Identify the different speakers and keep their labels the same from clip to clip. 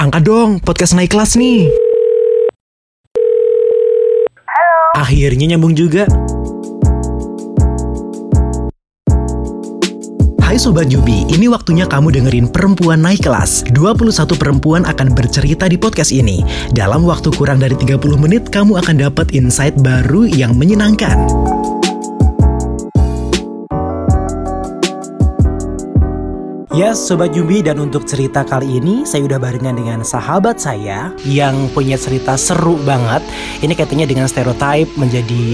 Speaker 1: Angkat dong, podcast naik kelas nih. Halo. Akhirnya nyambung juga. Hai Sobat Yubi, ini waktunya kamu dengerin Perempuan Naik Kelas. 21 perempuan akan bercerita di podcast ini. Dalam waktu kurang dari 30 menit, kamu akan dapat insight baru yang menyenangkan. Yes, Sobat Yubi dan untuk cerita kali ini saya udah barengan dengan sahabat saya yang punya cerita seru banget. Ini kaitannya dengan stereotip menjadi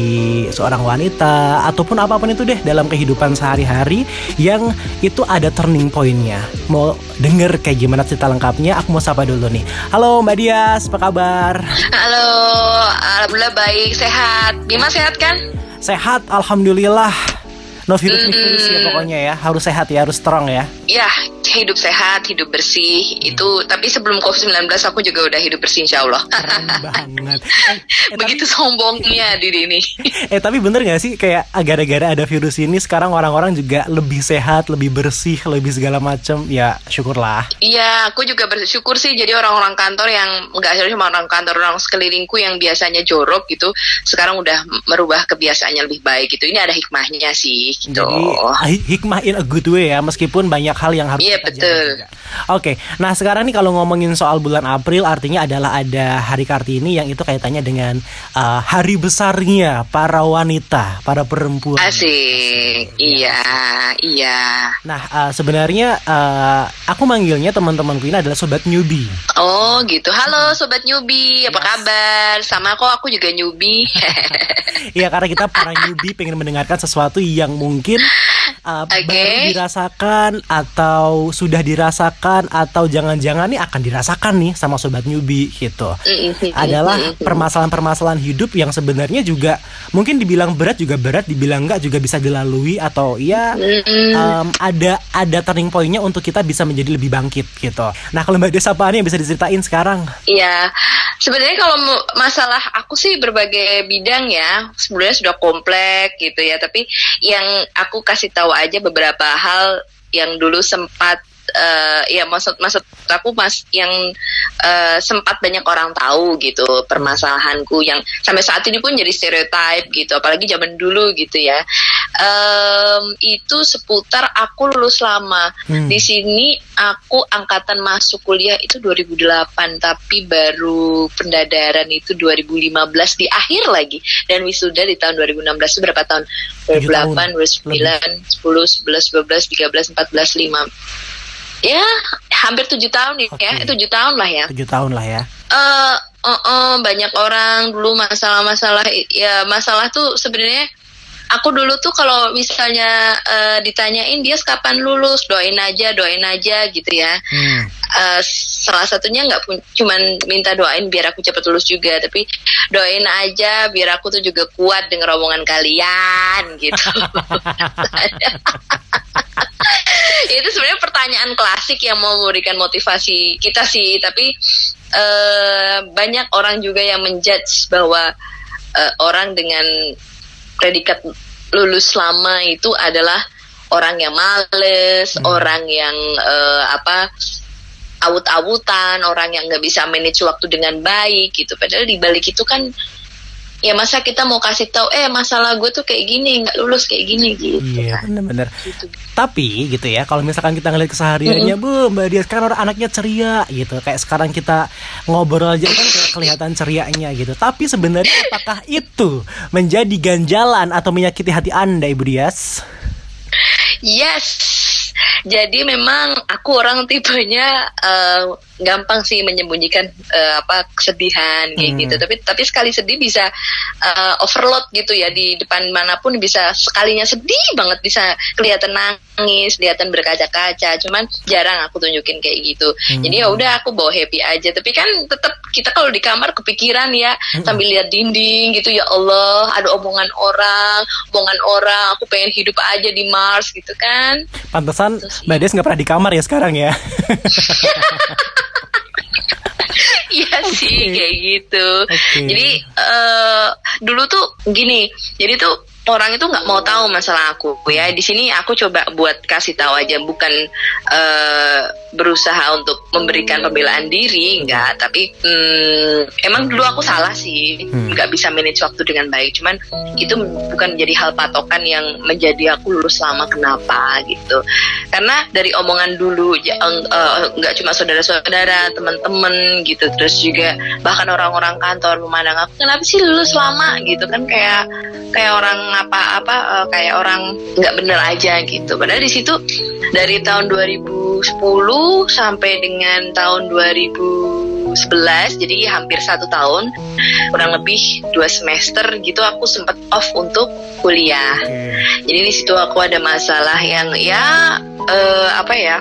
Speaker 1: seorang wanita ataupun apa pun itu deh dalam kehidupan sehari-hari yang itu ada turning pointnya. Mau denger kayak gimana cerita lengkapnya? Aku mau sapa dulu nih. Halo Mbak Dias, apa kabar?
Speaker 2: Halo, alhamdulillah baik, sehat. Bima sehat kan?
Speaker 1: Sehat, alhamdulillah. No virus mm. virus ya pokoknya ya. Harus sehat ya, harus strong ya.
Speaker 2: Ya, hidup sehat, hidup bersih. Hmm. Itu tapi sebelum Covid-19 aku juga udah hidup bersih insya Allah.
Speaker 1: Keren banget.
Speaker 2: Eh, eh, Begitu tapi, sombongnya diri ini.
Speaker 1: eh tapi bener gak sih kayak gara-gara ada virus ini sekarang orang-orang juga lebih sehat, lebih bersih, lebih segala macem. Ya syukurlah.
Speaker 2: Iya, aku juga bersyukur sih. Jadi orang-orang kantor yang nggak cuma orang kantor, orang sekelilingku yang biasanya jorok gitu, sekarang udah merubah kebiasaannya lebih baik gitu. Ini ada hikmahnya sih gitu.
Speaker 1: Jadi hikmah in a good way ya, meskipun banyak hal yang harus
Speaker 2: Iya betul.
Speaker 1: Oke, okay. nah sekarang nih kalau ngomongin soal bulan April, artinya adalah ada Hari Kartini yang itu kaitannya dengan uh, hari besarnya para wanita, para perempuan.
Speaker 2: Asik, iya, iya.
Speaker 1: Nah uh, sebenarnya uh, aku manggilnya teman-temanku ini adalah sobat newbie.
Speaker 2: Oh gitu, halo sobat newbie, apa yes. kabar? Sama kok aku juga newbie.
Speaker 1: Iya karena kita para newbie pengen mendengarkan sesuatu yang mungkin uh, okay. baru dirasakan atau sudah dirasakan atau jangan-jangan nih akan dirasakan nih sama sobat newbie gitu. Adalah permasalahan-permasalahan hidup yang sebenarnya juga mungkin dibilang berat juga berat, dibilang enggak juga bisa dilalui atau ya um, ada ada turning pointnya untuk kita bisa menjadi lebih bangkit gitu. Nah kalau Mbak Desa apa nih yang bisa diceritain sekarang?
Speaker 2: Iya, sebenarnya kalau masalah aku sih berbagai bidang ya, sebenarnya sudah kompleks gitu ya. Tapi yang aku kasih tahu aja beberapa hal yang dulu sempat uh, ya maksud maksud aku mas yang uh, sempat banyak orang tahu gitu permasalahanku yang sampai saat ini pun jadi stereotype gitu apalagi zaman dulu gitu ya. Um, itu seputar aku lulus lama. Hmm. di sini aku angkatan masuk kuliah itu 2008 tapi baru pendadaran itu 2015 di akhir lagi. Dan wisuda di tahun 2016 itu berapa tahun? 2008 2009 10 11 12 13 14 15 ya hampir tujuh tahun ya. Okay. tujuh tahun lah ya.
Speaker 1: Tujuh tahun lah ya.
Speaker 2: Uh, uh, uh, banyak orang dulu masalah-masalah ya masalah tuh sebenarnya aku dulu tuh kalau misalnya uh, ditanyain dia kapan lulus? Doain aja doain aja gitu ya. Hmm. uh, salah satunya nggak cuman minta doain biar aku cepat lulus juga tapi doain aja biar aku tuh juga kuat dengan rombongan kalian gitu itu sebenarnya pertanyaan klasik yang mau memberikan motivasi kita sih tapi uh, banyak orang juga yang menjudge bahwa uh, orang dengan predikat lulus lama itu adalah orang yang males, hmm. orang yang uh, apa awut-awutan, orang yang nggak bisa manage waktu dengan baik gitu. Padahal di balik itu kan ya masa kita mau kasih tahu eh masalah gue tuh kayak gini nggak lulus kayak gini gitu
Speaker 1: iya kan. bener-bener gitu. tapi gitu ya kalau misalkan kita ngeliat kesehariannya mm -hmm. bu mbak dia kan orang anaknya ceria gitu kayak sekarang kita ngobrol aja kan kelihatan cerianya gitu tapi sebenarnya apakah itu menjadi ganjalan atau menyakiti hati anda ibu Dias
Speaker 2: yes jadi memang aku orang tipenya uh, gampang sih menyembunyikan uh, apa kesedihan kayak hmm. gitu. Tapi tapi sekali sedih bisa uh, overload gitu ya di depan mana pun bisa sekalinya sedih banget bisa kelihatan nangis, kelihatan berkaca-kaca. Cuman jarang aku tunjukin kayak gitu. Hmm. Jadi ya udah aku bawa happy aja. Tapi kan tetap kita kalau di kamar kepikiran ya hmm. sambil lihat dinding gitu ya Allah ada omongan orang, omongan orang. Aku pengen hidup aja di Mars gitu kan.
Speaker 1: Pantesan Mbak Des nggak pernah di kamar ya sekarang ya.
Speaker 2: Iya okay. sih kayak gitu. Okay. Jadi uh, dulu tuh gini, jadi tuh orang itu nggak mau tahu masalah aku ya di sini aku coba buat kasih tahu aja bukan uh, berusaha untuk memberikan pembelaan diri enggak. Tapi hmm, emang dulu aku salah sih. Hmm. nggak bisa manage waktu dengan baik. Cuman itu bukan jadi hal patokan yang menjadi aku lulus lama kenapa gitu. Karena dari omongan dulu uh, nggak cuma saudara-saudara teman-teman gitu. Terus juga bahkan orang-orang kantor memandang aku kenapa sih lulus lama? Gitu kan kayak kayak orang apa-apa uh, kayak orang nggak bener aja gitu. Padahal di situ dari tahun 2010 sampai dengan tahun 2011 jadi hampir satu tahun kurang lebih dua semester gitu aku sempat off untuk kuliah. Jadi di situ aku ada masalah yang ya uh, apa ya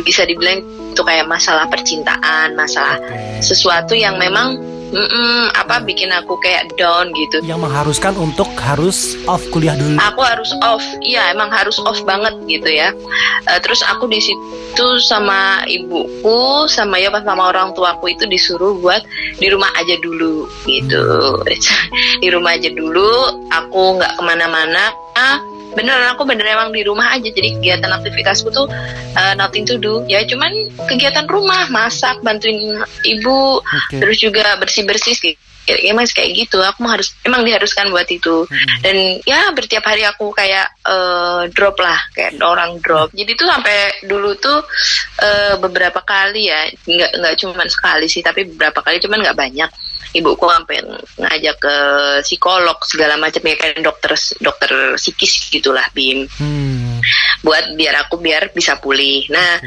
Speaker 2: bisa dibilang itu kayak masalah percintaan, masalah sesuatu yang memang Mm-mm, apa bikin aku kayak down gitu.
Speaker 1: Yang mengharuskan untuk harus off kuliah dulu.
Speaker 2: Aku harus off, iya emang harus off banget gitu ya. Uh, terus aku di situ sama ibuku, sama ya pas sama orang tuaku itu disuruh buat di rumah aja dulu gitu. di rumah aja dulu, aku nggak ke mana-mana. Beneran aku bener emang di rumah aja. Jadi kegiatan aktivitasku tuh uh, nothing to do. Ya cuman kegiatan rumah masak bantuin ibu okay. terus juga bersih bersih gitu ya mas kayak gitu. Aku harus emang diharuskan buat itu. Hmm. dan ya bertiap hari aku kayak uh, drop lah. Kayak orang drop. Jadi tuh sampai dulu tuh uh, beberapa kali ya. Nggak nggak cuma sekali sih tapi beberapa kali cuman nggak banyak. Ibuku sampai ngajak ke psikolog segala macam. Ya kan dokter dokter psikis gitulah bim. Hmm. buat biar aku biar bisa pulih. Nah.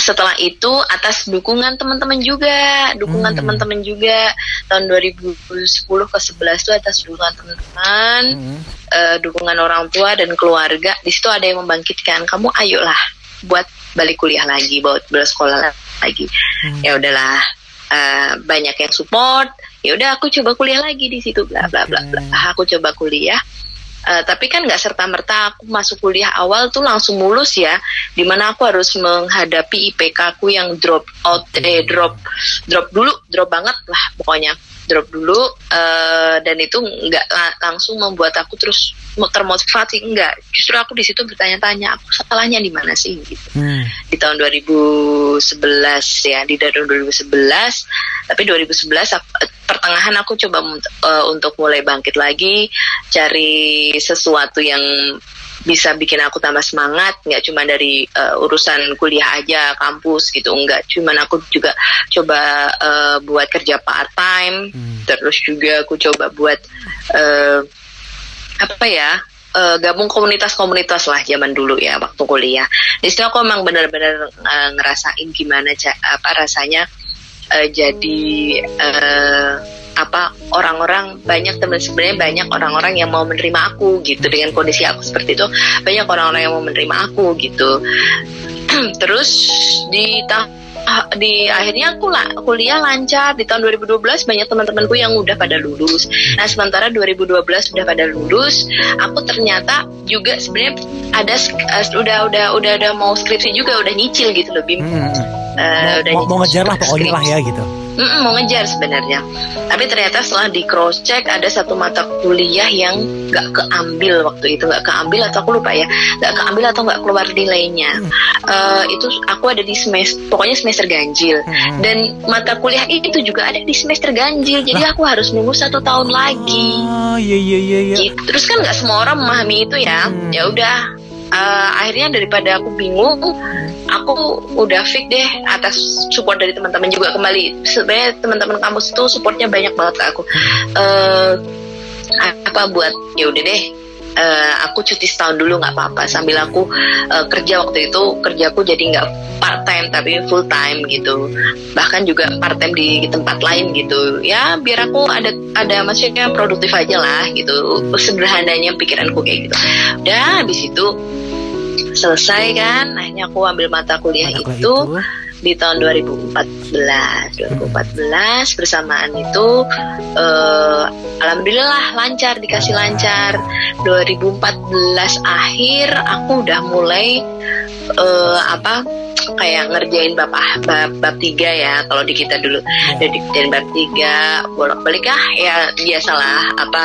Speaker 2: Setelah itu atas dukungan teman-teman juga. Dukungan hmm. teman-teman juga. Tahun 2010 ke 11 itu atas dukungan teman-teman hmm. uh, dukungan orang tua dan keluarga. Di situ ada yang membangkitkan kamu ayolah buat balik kuliah lagi buat sekolah lagi. Hmm. ya udahlah uh, banyak yang support. Ya udah aku coba kuliah lagi di situ bla bla bla bla. Aku coba kuliah Uh, tapi kan nggak serta merta aku masuk kuliah awal tuh langsung mulus ya, di mana aku harus menghadapi IPK aku yang drop out, eh drop drop dulu, drop banget lah pokoknya. Drop dulu uh, dan itu nggak langsung membuat aku terus termotivasi. Enggak justru aku di situ bertanya-tanya aku salahnya di mana sih? Gitu. Hmm. di tahun 2011 ya di tahun 2011 tapi 2011 aku, pertengahan aku coba uh, untuk mulai bangkit lagi cari sesuatu yang bisa bikin aku tambah semangat nggak cuma dari uh, urusan kuliah aja kampus gitu nggak cuma aku juga coba uh, buat kerja part time hmm. terus juga aku coba buat uh, apa ya uh, gabung komunitas-komunitas lah zaman dulu ya waktu kuliah. Di situ aku emang benar-benar uh, ngerasain gimana apa rasanya uh, jadi uh, apa orang-orang banyak teman sebenarnya banyak orang-orang yang mau menerima aku gitu. Dengan kondisi aku seperti itu banyak orang-orang yang mau menerima aku gitu. Terus di tahun di akhirnya aku lah kuliah lancar di tahun 2012 banyak teman-temanku yang udah pada lulus. Nah sementara 2012 udah pada lulus, aku ternyata juga sebenarnya ada uh, udah udah udah udah mau skripsi juga udah nyicil gitu lebih. Hmm.
Speaker 1: Uh, mau, mau ngejar lah pokoknya lah ya gitu.
Speaker 2: Mm-mm, mau ngejar sebenarnya. Tapi ternyata setelah di cross check ada satu mata kuliah yang gak keambil waktu itu gak keambil atau aku lupa ya gak keambil atau gak keluar nilainya. Hmm. Uh, itu aku ada di semester pokoknya semester ganjil hmm. dan mata kuliah itu juga ada di semester ganjil. Jadi aku harus nunggu satu tahun lagi.
Speaker 1: Oh iya iya iya. iya.
Speaker 2: Gitu. Terus kan gak semua orang memahami itu ya. Hmm. Ya udah uh, akhirnya daripada aku bingung aku udah fix deh atas support dari teman-teman juga kembali. Sebenarnya teman-teman kampus itu supportnya banyak banget ke aku. Uh, apa buat ya udah deh. Uh, aku cuti setahun dulu nggak apa-apa. Sambil aku uh, kerja waktu itu kerjaku jadi nggak part time tapi full time gitu. Bahkan juga part time di tempat lain gitu. Ya biar aku ada ada maksudnya produktif aja lah gitu. Sederhananya pikiranku kayak gitu. Udah habis itu selesai kan? Akhirnya aku ambil mata kuliah, mata kuliah itu, itu. di tahun 2014 2014 bersamaan itu uh, alhamdulillah lancar dikasih lancar. 2014 akhir aku udah mulai uh, apa kayak ngerjain bab ah, bab, bab tiga ya kalau di kita dulu.
Speaker 1: Iya.
Speaker 2: dari dari bab tiga bolak balik ah ya biasalah apa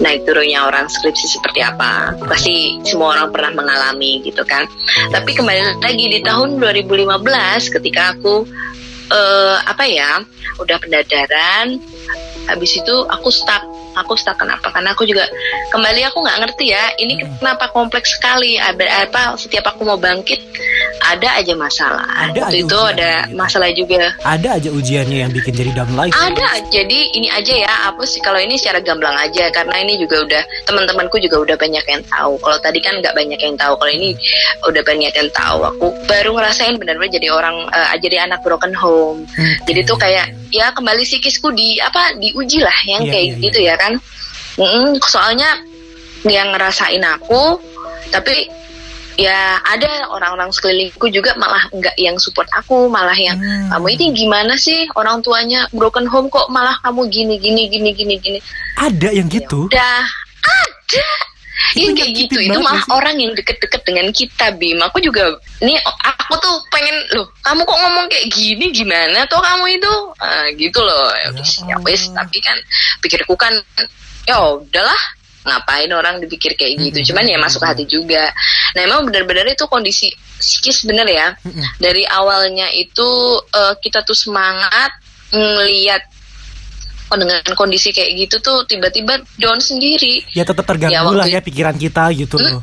Speaker 2: naik turunnya orang skripsi seperti apa. Pasti semua orang pernah mengalami gitu kan. Tapi kembali lagi di tahun 2015 ketika aku eh, apa ya udah pendadaran habis itu aku stuck aku stuck. Kenapa? Karena aku juga kembali aku nggak ngerti ya ini
Speaker 1: Hmm.
Speaker 2: kenapa kompleks sekali? Ada apa setiap aku mau bangkit ada aja masalah.
Speaker 1: Ada
Speaker 2: waktu
Speaker 1: aja
Speaker 2: itu ada
Speaker 1: gitu.
Speaker 2: masalah juga.
Speaker 1: Ada aja ujiannya yang bikin jadi down life.
Speaker 2: ada jadi ini aja ya apa sih kalau ini secara gamblang aja karena ini juga udah teman-temanku juga udah banyak yang tahu. Kalau tadi kan nggak banyak yang tahu kalau ini udah banyak yang tahu. Aku baru ngerasain benar-benar jadi orang eh, jadi anak broken home
Speaker 1: Hmm.
Speaker 2: jadi tuh kayak ya kembali psikisku di apa diuji lah yang
Speaker 1: Iya,
Speaker 2: kayak
Speaker 1: iya,
Speaker 2: gitu ya kan Mm-mm, soalnya yang ngerasain aku tapi ya ada orang-orang sekelilingku juga malah nggak yang support aku malah yang
Speaker 1: Hmm.
Speaker 2: kamu ini gimana sih orang tuanya broken home kok malah kamu gini gini gini gini gini
Speaker 1: Ada yang gitu.
Speaker 2: udah ada Yang kayak gitu. Itu malah
Speaker 1: sih?
Speaker 2: orang yang deket-deket dengan kita Bim. Aku juga nih aku tuh pengen loh kamu kok ngomong kayak gini? Gimana tuh kamu itu? Ah, gitu loh. Ya,
Speaker 1: Ya
Speaker 2: wis, ya wis. Tapi kan pikirku kan ya udahlah ngapain orang dipikir kayak gitu?
Speaker 1: Mm-mm.
Speaker 2: cuman ya masuk hati juga. Nah emang benar-benar itu kondisi psikis bener ya?
Speaker 1: Mm-mm.
Speaker 2: dari awalnya itu eh, kita tuh semangat ngelihat dengan kondisi kayak gitu tuh tiba-tiba down sendiri.
Speaker 1: Ya tetap terganggu
Speaker 2: Ya,
Speaker 1: lah ya pikiran kita gitu loh.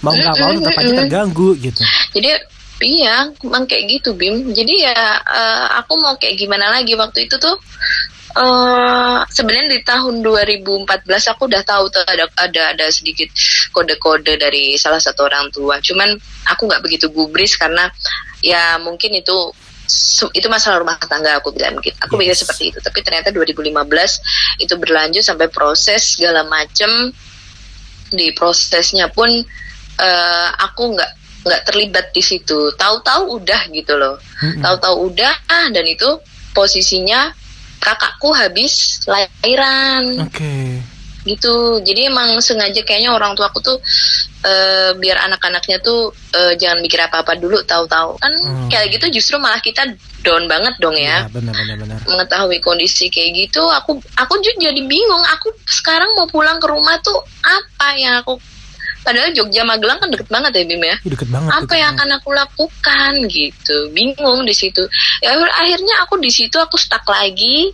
Speaker 1: Mau nggak mau tetap aja terganggu gitu.
Speaker 2: jadi iya emang kayak gitu Bim. Jadi ya eh, aku mau kayak gimana lagi waktu itu tuh eh sebenarnya di tahun 2014 aku udah tahu tuh ada ada ada sedikit kode-kode dari salah satu orang tua. Cuman aku nggak begitu gubris karena ya mungkin itu itu masalah rumah tangga aku bilang gitu. Aku pikir
Speaker 1: Yes.
Speaker 2: seperti itu. Tapi ternyata 2015 itu berlanjut sampai proses segala macem di prosesnya pun eh, aku nggak nggak terlibat di situ. Tahu-tahu udah gitu loh. Tahu-tahu udah ah, dan itu posisinya kakakku habis lahiran
Speaker 1: Oke.
Speaker 2: Gitu jadi emang sengaja kayaknya orang tua aku tuh eh, biar anak-anaknya tuh eh, jangan mikir apa-apa dulu tahu-tahu kan
Speaker 1: Hmm.
Speaker 2: kayak gitu justru malah kita down banget dong ya
Speaker 1: Ya, benar benar benar.
Speaker 2: mengetahui kondisi kayak gitu aku aku juga jadi bingung aku sekarang mau pulang ke rumah tuh apa yang aku padahal Jogja Magelang kan deket banget ya Bim ya
Speaker 1: deket banget.
Speaker 2: apa
Speaker 1: deket
Speaker 2: yang
Speaker 1: banget.
Speaker 2: akan aku lakukan gitu bingung di situ ya akhirnya aku di situ aku stuck lagi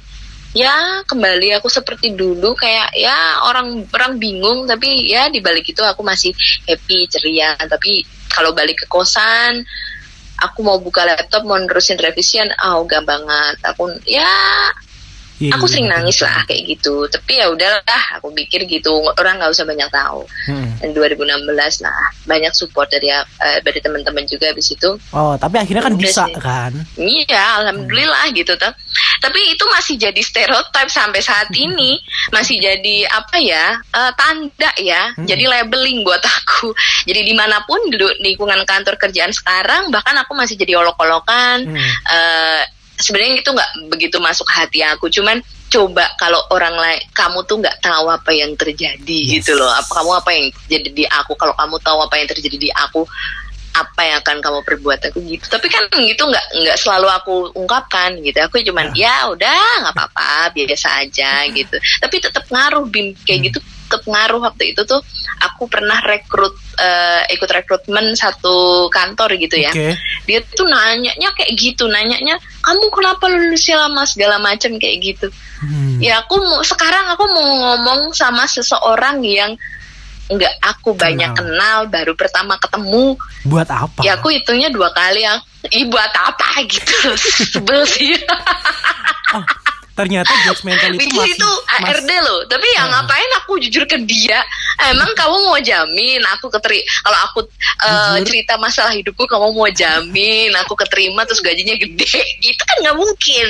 Speaker 2: ya kembali. Aku seperti dulu kayak ya orang orang bingung tapi ya di balik itu aku masih happy ceria. Tapi kalau balik ke kosan aku mau buka laptop mau nerusin revisian oh gak banget. Aku ya
Speaker 1: Iya,
Speaker 2: aku
Speaker 1: iya,
Speaker 2: sering
Speaker 1: benar,
Speaker 2: nangis lah kayak gitu. Tapi ya udahlah aku pikir gitu. Orang nggak usah banyak tahu.
Speaker 1: Mm-mm.
Speaker 2: dan 2016 nah banyak support dari eh, dari teman-teman juga habis itu.
Speaker 1: Oh, tapi akhirnya kan
Speaker 2: Udah
Speaker 1: bisa
Speaker 2: sih.
Speaker 1: kan?
Speaker 2: iya alhamdulillah gitu tuh tapi itu masih jadi stereotip sampai saat ini. Masih jadi apa ya eh, tanda ya.
Speaker 1: Hmm.
Speaker 2: jadi labeling buat aku. Jadi di mana pun di lingkungan kantor kerjaan sekarang bahkan aku masih jadi olok-olokan.
Speaker 1: Hmm.
Speaker 2: eh sebenarnya itu nggak begitu masuk hati aku. Cuman coba kalau orang lain kamu tuh nggak tahu apa yang terjadi
Speaker 1: Yes.
Speaker 2: gitu loh. Apa kamu apa yang terjadi di aku? Kalau kamu tahu apa yang terjadi di aku apa yang akan kamu perbuat. Aku gitu. Tapi kan gitu nggak nggak selalu aku ungkapkan gitu. Aku cuman ya. Udah nggak apa-apa biasa aja gitu. Tapi tetap ngaruh bim. Kayak
Speaker 1: Hmm.
Speaker 2: gitu tetap ngaruh. Waktu itu tuh aku pernah rekrut eh, ikut rekrutmen satu kantor gitu ya.
Speaker 1: Oke.
Speaker 2: dia tuh nanyanya kayak gitu. Nanyanya kamu kenapa lulusnya lama? segala macam kayak gitu.
Speaker 1: Hmm.
Speaker 2: ya aku mau sekarang aku mau ngomong sama seseorang yang nggak aku banyak kenal. baru pertama ketemu.
Speaker 1: Buat apa?
Speaker 2: ya aku hitungnya dua kali yang Ih, buat apa gitu. Sebel sih.
Speaker 1: Oh, ternyata judgmental itu masih
Speaker 2: itu ARD loh. Tapi ya
Speaker 1: Ah.
Speaker 2: ngapain aku jujur ke dia? Emang kamu mau jamin? Aku keteri kalau aku uh,
Speaker 1: Jujur?
Speaker 2: cerita masalah hidupku kamu mau jamin? Aku keterima terus gajinya gede. Gitu kan nggak mungkin.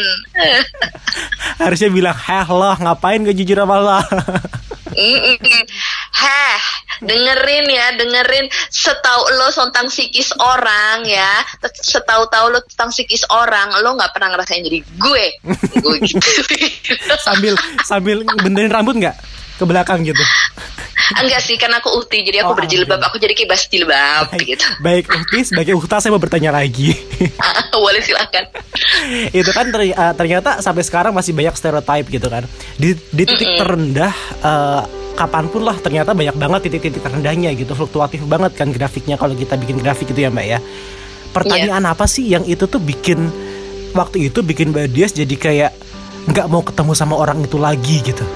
Speaker 1: Harusnya bilang heh loh ngapain gak jujur sama lo
Speaker 2: Heh, dengerin ya, dengerin. Setahu lo tentang psikis orang ya, setahu-tahu lo tentang psikis orang, lo nggak pernah ngerasain jadi gue, gue gitu.
Speaker 1: sambil sambil benerin rambut nggak ke belakang gitu
Speaker 2: Enggak sih, karena aku uhti, jadi aku oh, berjilbab. Aku jadi kibas jilbab
Speaker 1: baik,
Speaker 2: gitu.
Speaker 1: Baik, uhti sebagai uhta saya mau bertanya lagi.
Speaker 2: Boleh silakan.
Speaker 1: itu kan eh, ternyata sampai sekarang masih banyak stereotype gitu kan. Di, di titik mm -mm. terendah uh, kapan pun lah ternyata banyak banget titik-titik terendahnya gitu fluktuatif banget kan grafiknya kalau kita bikin grafik itu ya mbak ya pertanyaan yeah. apa sih yang itu tuh bikin waktu itu bikin mbak Dias jadi kayak nggak mau ketemu sama orang itu lagi gitu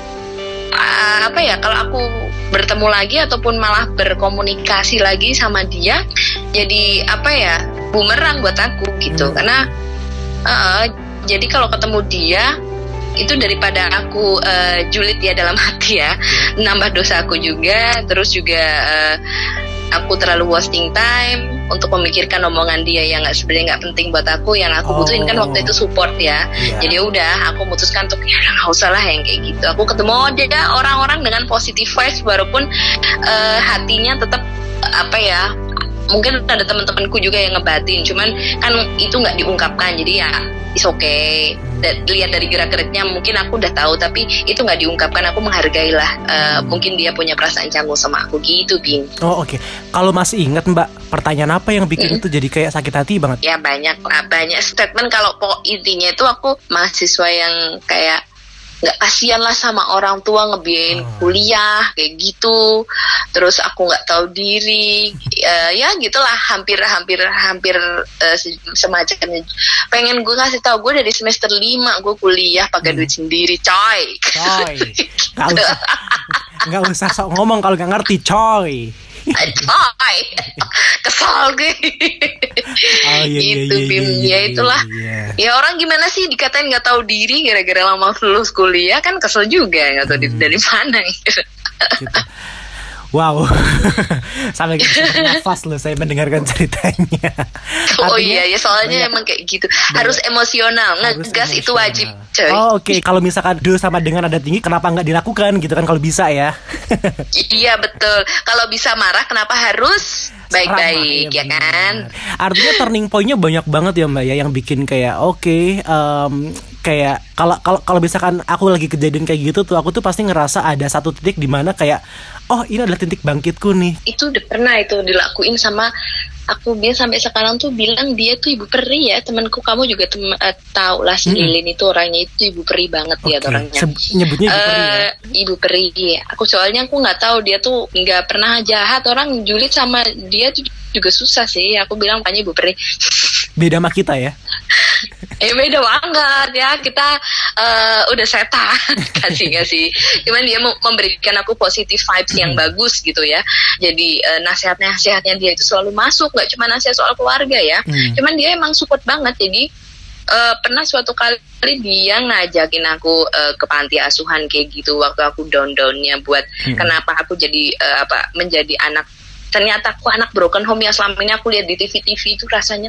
Speaker 2: uh, apa ya kalau aku bertemu lagi ataupun malah berkomunikasi lagi sama dia jadi apa ya bumerang buat aku gitu hmm. karena uh, jadi kalau ketemu dia itu daripada aku uh, julid ya dalam hati ya hmm. nambah dosa aku juga terus juga uh, aku terlalu wasting time untuk memikirkan omongan dia yang nggak sebenarnya nggak penting buat aku yang aku oh. butuhin kan waktu itu support ya yeah. jadi udah aku memutuskan untuk ya nggak usah lah yang kayak gitu aku ketemu aja orang-orang dengan positive vibes walaupun uh, hatinya tetap apa ya mungkin ada teman-temanku juga yang ngebatin cuman kan itu nggak diungkapkan jadi ya is okay lihat dari gerak geriknya mungkin aku udah tahu tapi itu nggak diungkapkan aku menghargai lah uh, mungkin dia punya perasaan canggung sama aku gitu bing
Speaker 1: oh oke okay. kalau masih ingat mbak pertanyaan apa yang bikin mm -hmm. itu jadi kayak sakit hati banget
Speaker 2: ya banyak banyak statement kalau pokok intinya itu aku mahasiswa yang kayak nggak kasihan lah sama orang tua ngebiayain oh. kuliah kayak gitu. Terus aku nggak tahu diri. Uh, ya gitulah hampir hampir hampir uh, semacamnya. Pengen gue kasih tahu gue dari semester lima gue kuliah pakai hmm. duit sendiri coy.
Speaker 1: Coy. Nggak usah. Nggak usah sok ngomong kalau nggak ngerti coy
Speaker 2: Coy Kesal gue oh, iya, iya, Gitu iya, Bim iya, Ya itulah iya. Ya orang gimana sih dikatain gak tahu diri Gara-gara lama lulus kuliah Kan kesel juga Gak tahu hmm. dari mana gitu.
Speaker 1: Wow, sampai nafas loh saya mendengarkan ceritanya.
Speaker 2: Oh Artinya, iya, ya soalnya banyak, emang kayak gitu. Harus emosional, ngegas itu wajib. Coy.
Speaker 1: Oh oke, okay. kalau misalkan do sama dengan ada tinggi, kenapa nggak dilakukan gitu kan kalau bisa ya?
Speaker 2: iya betul. Kalau bisa marah, kenapa harus baik-baik ya, ya kan?
Speaker 1: Artinya turning pointnya banyak banget ya mbak ya yang bikin kayak oke. Okay, um, kayak kalau kalau kalau misalkan aku lagi kejadian kayak gitu tuh aku tuh pasti ngerasa ada satu titik di mana kayak oh ini adalah titik bangkitku nih.
Speaker 2: Itu udah pernah itu dilakuin sama aku. Dia sampai sekarang tuh bilang dia tuh ibu peri ya temanku. Kamu juga tem uh, tahu lah si hmm. itu orangnya itu ibu peri banget okay. dia orangnya.
Speaker 1: Se nyebutnya ibu peri uh, ya?
Speaker 2: ibu peri. Aku soalnya aku nggak tahu dia tuh nggak pernah jahat. Orang julid sama dia tuh juga susah sih. Aku bilang makanya ibu peri.
Speaker 1: Beda sama kita ya
Speaker 2: eh beda banget ya. Kita uh, udah setan kasih kasih cuman dia memberikan aku positif vibes yang hmm. bagus gitu ya. Jadi uh, nasihat-nasihatnya dia itu selalu masuk. Nggak cuma nasihat soal keluarga ya. Hmm. cuman dia emang support banget. Jadi uh, pernah suatu kali dia ngajakin aku uh, ke panti asuhan kayak gitu. Waktu aku down downnya buat hmm. kenapa aku jadi uh, apa menjadi anak ternyata aku anak broken home yang selama ini aku lihat di TV-TV itu rasanya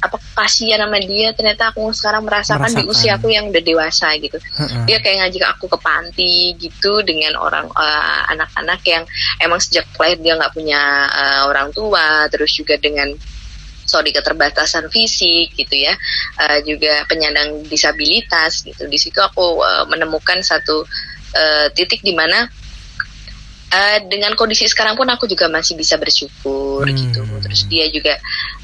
Speaker 2: apa kasihan sama dia. Ternyata aku sekarang merasakan, merasakan. di usia aku yang udah dewasa gitu. Dia kayak ngajak aku ke panti gitu dengan orang uh, anak-anak yang emang sejak lahir dia nggak punya uh, orang tua. Terus juga dengan sorry keterbatasan fisik gitu ya. Uh, juga penyandang disabilitas gitu. Di situ aku uh, menemukan satu uh, titik di mana uh, dengan kondisi sekarang pun aku juga masih bisa bersyukur hmm. gitu terus dia juga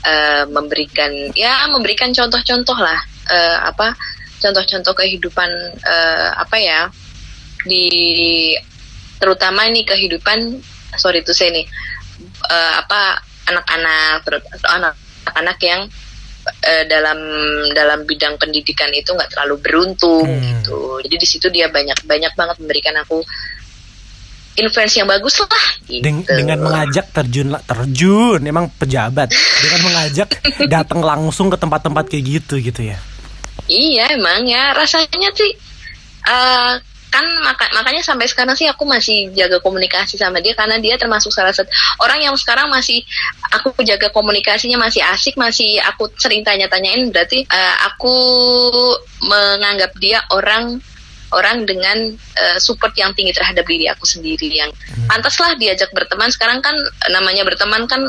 Speaker 2: uh, memberikan ya memberikan contoh-contoh lah uh, apa contoh-contoh kehidupan uh, apa ya di terutama ini kehidupan sorry itu saya nih uh, apa anak-anak anak-anak yang uh, dalam dalam bidang pendidikan itu nggak terlalu beruntung hmm. gitu jadi di situ dia banyak banyak banget memberikan aku influence yang bagus lah
Speaker 1: gitu. Den dengan mengajak terjun terjun emang pejabat. Dengan mengajak datang langsung ke tempat-tempat kayak gitu gitu ya.
Speaker 2: Iya emang ya. Rasanya sih uh, kan maka, makanya sampai sekarang sih aku masih jaga komunikasi sama dia karena dia termasuk salah satu orang yang sekarang masih aku jaga komunikasinya masih asik masih aku sering tanya-tanyain. Berarti uh, aku menganggap dia orang orang dengan uh, support yang tinggi terhadap diri aku sendiri yang hmm. pantaslah diajak berteman sekarang kan namanya berteman kan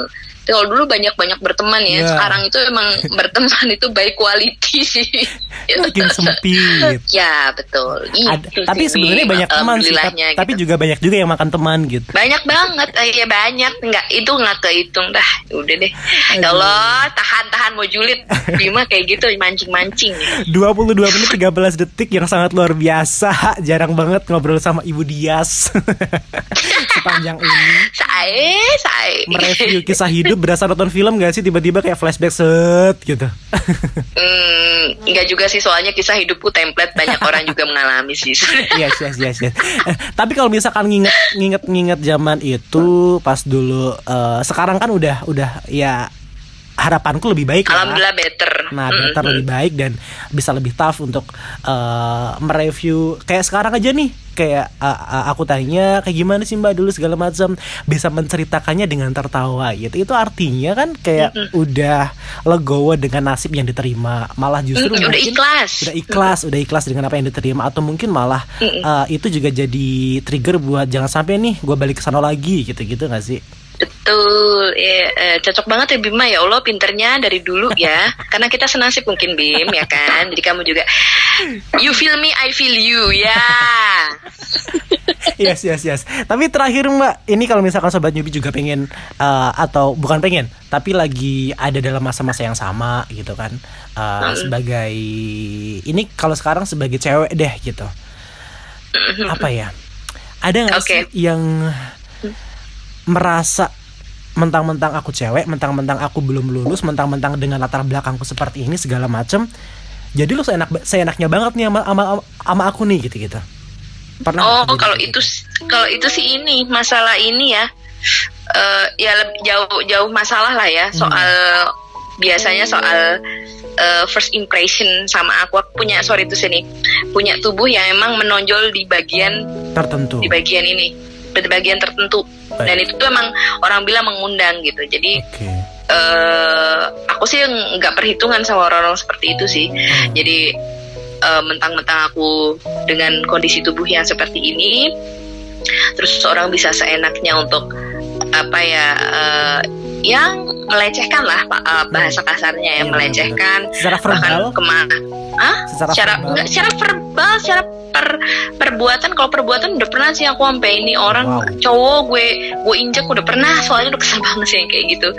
Speaker 2: kalau dulu banyak banyak berteman ya. Yeah. sekarang itu emang berteman itu baik quality sih.
Speaker 1: Makin sempit.
Speaker 2: Ya betul.
Speaker 1: Ada, tapi sebenarnya banyak teman sih gitu. tapi juga banyak juga yang makan teman gitu.
Speaker 2: Banyak banget eh, ya banyak. Nggak itu nggak kehitung dah. Udah deh. Ya Allah tahan tahan mau julid. Bima kayak gitu mancing mancing
Speaker 1: 22 menit 13 detik yang sangat luar biasa. Jarang banget ngobrol sama Ibu Dias. Sepanjang ini.
Speaker 2: Saya saya
Speaker 1: mereview kisah hidup berasa nonton film gak sih? Tiba-tiba kayak flashback set gitu.
Speaker 2: Hmm, nggak juga sih soalnya kisah hidupku template banyak orang juga mengalami sih.
Speaker 1: Yes yes yes yes. Eh, tapi kalau misalkan nginget nginget nginget zaman itu pas dulu uh, sekarang kan udah udah ya harapanku lebih baik
Speaker 2: Alhamdulillah ya. better.
Speaker 1: Nah, better mm-hmm. lebih baik dan bisa lebih tough untuk uh, mereview kayak sekarang aja nih. Kayak uh, aku tanya kayak gimana sih Mbak dulu segala macam bisa menceritakannya dengan tertawa gitu. Itu artinya kan kayak mm-hmm. udah legowo dengan nasib yang diterima. Malah justru
Speaker 2: mm-hmm. udah ikhlas.
Speaker 1: Udah ikhlas, mm-hmm. udah ikhlas dengan apa yang diterima atau mungkin malah mm-hmm. uh, itu juga jadi trigger buat jangan sampai nih gue balik ke sana lagi gitu-gitu gak sih?
Speaker 2: Betul, ya, eh, cocok banget ya Bima ya Allah pinternya dari dulu ya. Karena kita senasib mungkin Bim ya kan. Jadi kamu juga you feel me, I feel you ya.
Speaker 1: yes yes yes. Tapi terakhir Mbak, ini kalau misalkan sobat Nyubi juga pengen uh, atau bukan pengen, tapi lagi ada dalam masa-masa yang sama gitu kan. Uh, hmm. sebagai ini kalau sekarang sebagai cewek deh gitu. Apa ya? Ada nggak okay. sih yang merasa mentang-mentang aku cewek, mentang-mentang aku belum lulus, mentang-mentang dengan latar belakangku seperti ini segala macem. Jadi lu seenak seenaknya banget nih sama sama, sama aku nih gitu-gitu.
Speaker 2: Pernah Oh, kalau gitu? itu kalau itu sih ini masalah ini ya. Uh, ya jauh jauh masalah lah ya soal hmm. biasanya soal uh, first impression sama aku. aku punya sorry itu sini punya tubuh yang emang menonjol di bagian
Speaker 1: tertentu
Speaker 2: di bagian ini bagian tertentu Baik. dan itu tuh emang orang bilang mengundang gitu jadi okay. uh, eh, aku sih nggak perhitungan sama orang-orang seperti itu sih hmm. jadi uh, mentang-mentang aku dengan kondisi tubuh yang seperti ini terus orang bisa seenaknya untuk apa ya uh, yang melecehkan lah uh, bahasa kasarnya yang melecehkan.
Speaker 1: Secara verbal?
Speaker 2: ke mana ah secara, secara verbal. Enggak, secara verbal secara per perbuatan. Kalau perbuatan udah pernah sih aku sampai ini orang wow. cowok gue gue injek udah pernah soalnya udah kesel banget sih kayak gitu.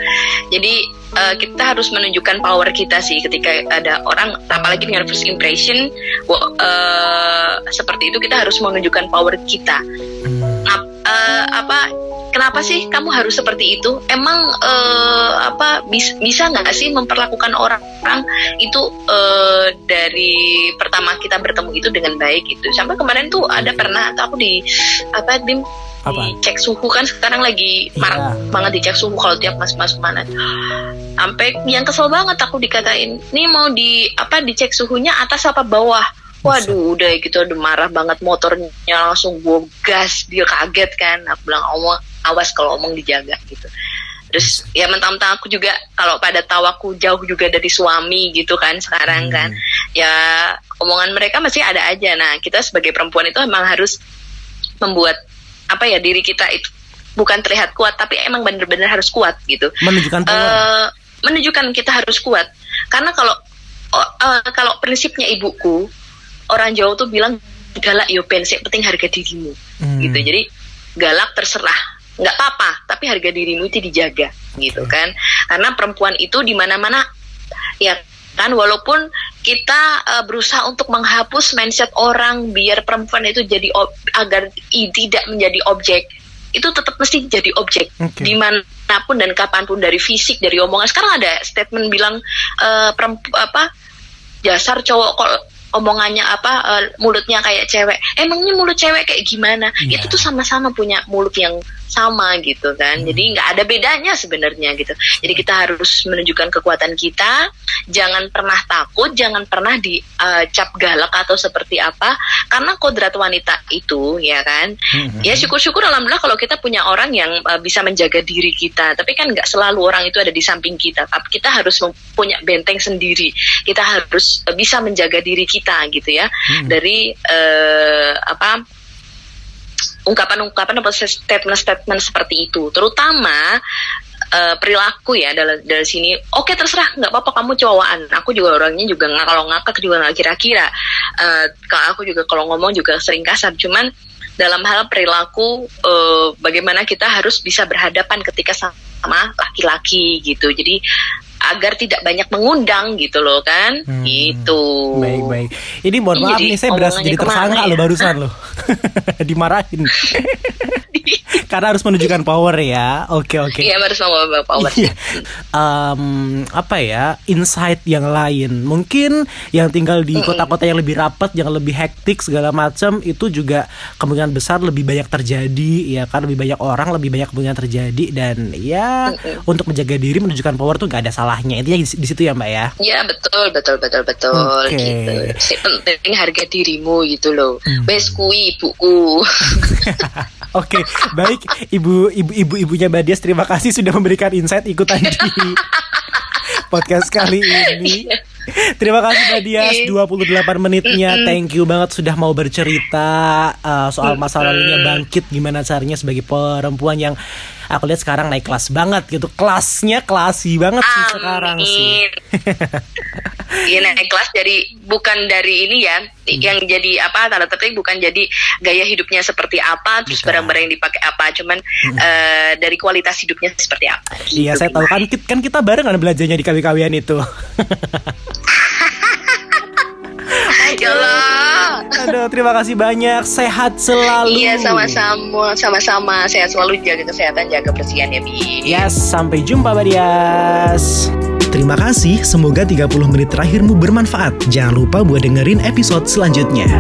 Speaker 2: Jadi uh, kita harus menunjukkan power kita sih ketika ada orang apalagi dengan first impression uh, seperti itu kita harus menunjukkan power kita. Hmm. uh, apa kenapa sih kamu harus seperti itu? Emang uh, apa bis, bisa nggak sih memperlakukan orang itu uh, dari pertama kita bertemu itu dengan baik itu? Sampai kemarin tuh ada pernah atau aku di apa dim apa? cek suhu kan sekarang lagi iya. marak banget dicek suhu kalau tiap masuk masuk mana sampai yang kesel banget aku dikatain ini mau di apa dicek suhunya atas apa bawah Waduh, udah gitu udah marah banget motornya langsung gue gas dia kaget kan. Aku bilang omong awas kalau omong dijaga gitu. Terus ya mentang-mentang aku juga kalau pada tahu aku jauh juga dari suami gitu kan sekarang hmm. kan. Ya omongan mereka masih ada aja. Nah, kita sebagai perempuan itu emang harus membuat apa ya diri kita itu bukan terlihat kuat tapi emang bener-bener harus kuat gitu.
Speaker 1: Menunjukkan Uh,
Speaker 2: menunjukkan kita harus kuat. Karena kalau uh, kalau prinsipnya ibuku orang Jawa tuh bilang galak yo pensek penting harga dirimu hmm. gitu jadi galak terserah nggak apa-apa tapi harga dirimu itu dijaga gitu kan. Karena perempuan itu di mana-mana ya kan walaupun kita uh, berusaha untuk menghapus mindset orang biar perempuan itu jadi agar i, tidak menjadi objek itu tetap mesti jadi objek. Okay. di mana pun dan kapan pun dari fisik dari omongan. Sekarang ada statement bilang uh, perempu apa dasar cowok kok omongannya apa uh, mulutnya kayak cewek. Emangnya mulut cewek kayak gimana? Yeah. itu tuh sama-sama punya mulut yang sama gitu kan. Hmm. jadi nggak ada bedanya sebenarnya gitu. Jadi kita harus menunjukkan kekuatan kita. Jangan pernah takut jangan pernah dicap uh, galak atau seperti apa. Karena kodrat wanita itu ya kan hmm. ya syukur-syukur alhamdulillah kalau kita punya orang yang uh, bisa menjaga diri kita. Tapi kan nggak selalu orang itu ada di samping kita. Tapi kita harus punya benteng sendiri. Kita harus uh, bisa menjaga diri kita gitu ya. Hmm. dari uh, apa ungkapan-ungkapan atau statement-statement seperti itu. Terutama uh, perilaku ya dari dari sini oke okay, terserah nggak apa-apa kamu cowokan aku juga orangnya juga nggak kalau ngakak juga nggak kira-kira. Uh, aku juga kalau ngomong juga sering kasar. Cuman dalam hal perilaku uh, bagaimana kita harus bisa berhadapan ketika sama laki-laki gitu. Jadi agar tidak banyak mengundang gitu loh kan? Hmm, gitu.
Speaker 1: Baik baik ini mohon maaf nih saya berasa jadi tersangka ya? lo barusan lo dimarahin karena harus menunjukkan power ya. Oke oke.
Speaker 2: Iya harus menunjukkan power.
Speaker 1: um, apa ya insight yang lain? Mungkin yang tinggal di kota-kota yang lebih rapat, yang lebih hektik segala macam itu juga kemungkinan besar lebih banyak terjadi ya kan lebih banyak orang lebih banyak kemungkinan terjadi dan ya mm-hmm. untuk menjaga diri menunjukkan power tuh gak ada salahnya intinya di, di situ ya mbak ya.
Speaker 2: Iya betul betul betul betul okay. gitu. Si penting harga dirimu gitu loh. Hmm. Wes kui ibuku.
Speaker 1: Oke, okay, baik Ibu Ibu Ibu ibunya Mbak Dias terima kasih sudah memberikan insight ikutan di podcast kali ini. Terima kasih Mbak Dias 28 menitnya. Thank you banget sudah mau bercerita uh, soal masa lalunya bangkit gimana caranya sebagai perempuan yang aku lihat sekarang naik kelas banget gitu. Kelasnya klasi banget sih Amin. sekarang sih.
Speaker 2: Iya naik kelas dari bukan dari ini ya, hmm. yang jadi apa tanda petik bukan jadi gaya hidupnya seperti apa, terus barang-barang yang dipakai apa, cuman hmm. uh, dari kualitas hidupnya seperti apa.
Speaker 1: Iya, saya tahu kan kan kita bareng kan belajarnya di kawi-kawian itu.
Speaker 2: Ya Allah.
Speaker 1: Aduh, terima kasih banyak. Sehat selalu.
Speaker 2: Iya, sama-sama. Sama-sama. Sehat selalu jaga kesehatan, jaga kebersihan ya, Bi.
Speaker 1: Yes, sampai jumpa, Badias. Terima kasih, semoga 30 menit terakhirmu bermanfaat. Jangan lupa buat dengerin episode selanjutnya.